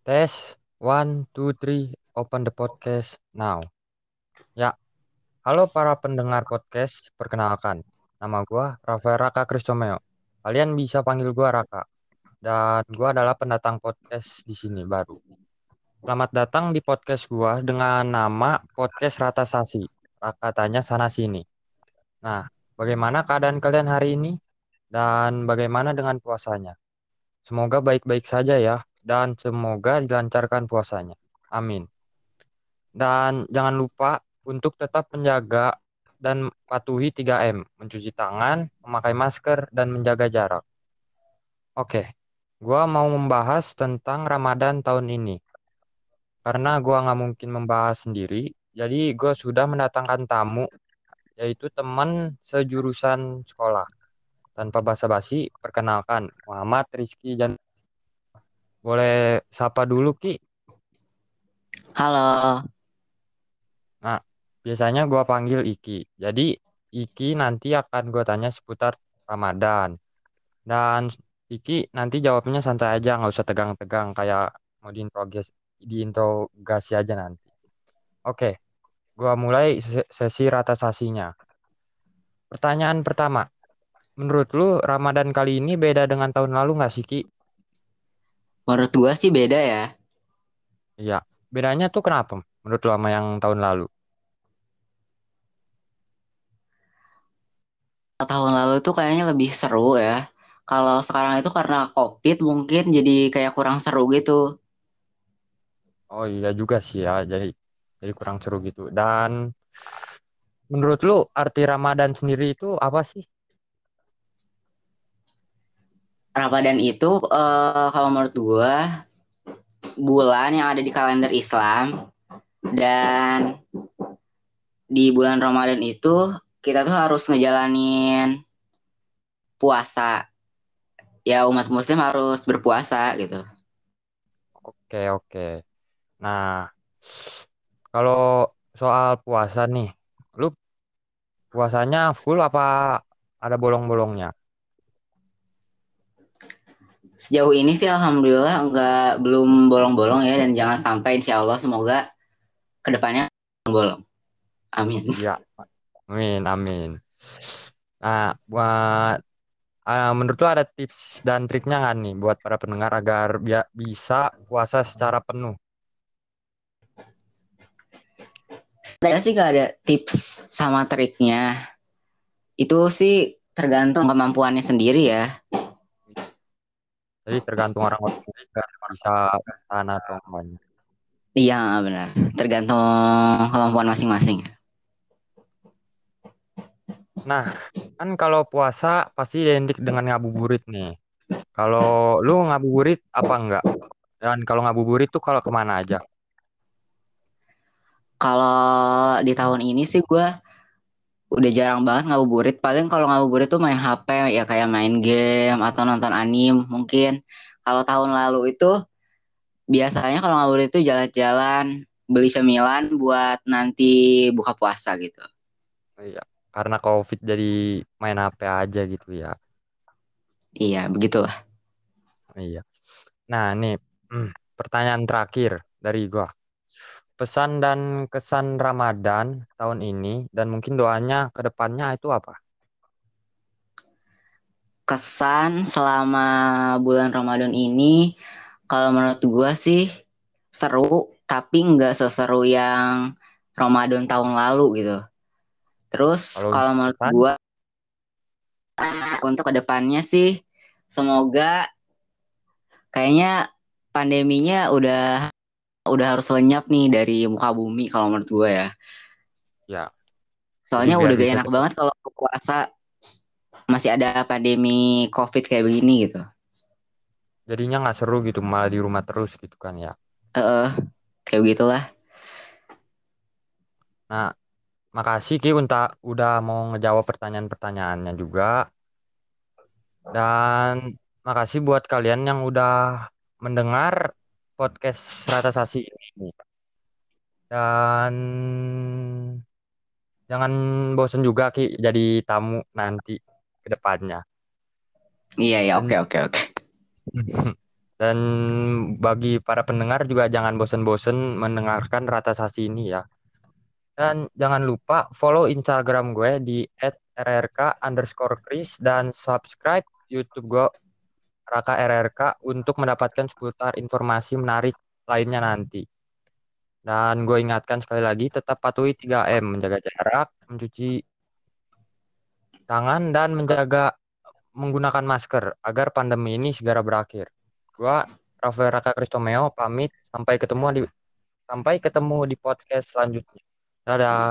Tes, one, two, three, open the podcast now. Ya, halo para pendengar podcast, perkenalkan. Nama gua Rafael Raka Kristomeo. Kalian bisa panggil gua Raka. Dan gua adalah pendatang podcast di sini baru. Selamat datang di podcast gua dengan nama Podcast Rata Sasi. Raka tanya sana sini. Nah, bagaimana keadaan kalian hari ini? Dan bagaimana dengan puasanya? Semoga baik-baik saja ya dan semoga dilancarkan puasanya. Amin. Dan jangan lupa untuk tetap menjaga dan patuhi 3M, mencuci tangan, memakai masker, dan menjaga jarak. Oke, gua mau membahas tentang Ramadan tahun ini. Karena gua nggak mungkin membahas sendiri, jadi gua sudah mendatangkan tamu, yaitu teman sejurusan sekolah. Tanpa basa-basi, perkenalkan Muhammad Rizky Jan. Boleh sapa dulu Ki? Halo, Nah, biasanya gua panggil Iki. Jadi, Iki nanti akan gua tanya seputar Ramadan. Dan Iki nanti jawabnya santai aja, nggak usah tegang-tegang kayak mau diinterogasi, diinterogasi aja nanti. Oke, gua mulai se- sesi rata sasinya. Pertanyaan pertama, menurut lu Ramadan kali ini beda dengan tahun lalu nggak sih Ki? Menurut gua sih beda ya. Iya, bedanya tuh kenapa? Menurut lu sama yang tahun lalu? Tahun lalu tuh kayaknya lebih seru ya. Kalau sekarang itu karena COVID mungkin jadi kayak kurang seru gitu. Oh iya juga sih ya, jadi jadi kurang seru gitu. Dan menurut lu arti Ramadan sendiri itu apa sih? Ramadan itu eh, kalau menurut gua bulan yang ada di kalender Islam dan di bulan Ramadan itu kita tuh harus ngejalanin puasa. Ya umat muslim harus berpuasa gitu. Oke, oke. Nah, kalau soal puasa nih, lu puasanya full apa ada bolong-bolongnya? Sejauh ini sih alhamdulillah nggak belum bolong-bolong ya dan jangan sampai insya Allah semoga ke depannya bolong. Amin. Iya, amin, amin. Nah, buat ah, menurut lu ada tips dan triknya nggak nih buat para pendengar agar bi- bisa puasa secara penuh? Saya sih gak ada tips sama triknya. Itu sih tergantung kemampuannya sendiri ya. Jadi tergantung orang-orang bisa bertahan atau enggaknya. Iya benar. Tergantung kemampuan masing-masing. Nah, kan kalau puasa pasti identik dengan ngabuburit nih. Kalau lu ngabuburit apa enggak? Dan kalau ngabuburit tuh kalau ke mana aja? Kalau di tahun ini sih gue udah jarang banget ngabuburit. Paling kalau ngabuburit tuh main HP ya kayak main game atau nonton anim mungkin. Kalau tahun lalu itu biasanya kalau ngabuburit itu jalan-jalan beli cemilan buat nanti buka puasa gitu. Iya, karena COVID jadi main HP aja gitu ya. Iya, begitulah. Iya. Nah, nih hmm, pertanyaan terakhir dari gua. Pesan dan kesan Ramadan tahun ini dan mungkin doanya ke depannya itu apa? Kesan selama bulan Ramadan ini kalau menurut gua sih seru tapi nggak seseru yang Ramadan tahun lalu gitu. Terus Kalau kalau menurut kesan? gua untuk ke depannya sih semoga kayaknya pandeminya udah udah harus lenyap nih dari muka bumi kalau menurut gua ya. Ya, Soalnya udah gak enak banget kalau puasa masih ada pandemi COVID kayak begini gitu. jadinya nggak seru gitu, malah di rumah terus gitu kan ya. Eh, kayak begitulah. Nah, makasih Ki untuk udah mau ngejawab pertanyaan-pertanyaannya juga. Dan makasih buat kalian yang udah mendengar podcast Rata Sasi ini. Dan jangan bosan juga Ki jadi tamu nanti ke depannya. Iya ya, oke oke oke. Dan bagi para pendengar juga jangan bosen-bosen mendengarkan Rata Sasi ini ya. Dan jangan lupa follow Instagram gue di @rrk underscore Chris dan subscribe YouTube gue Raka RRK untuk mendapatkan seputar informasi menarik lainnya nanti. Dan gue ingatkan sekali lagi tetap patuhi 3M, menjaga jarak, mencuci tangan dan menjaga menggunakan masker agar pandemi ini segera berakhir. Gua Rafael Raka Kristomeo pamit sampai ketemu di sampai ketemu di podcast selanjutnya. Dadah.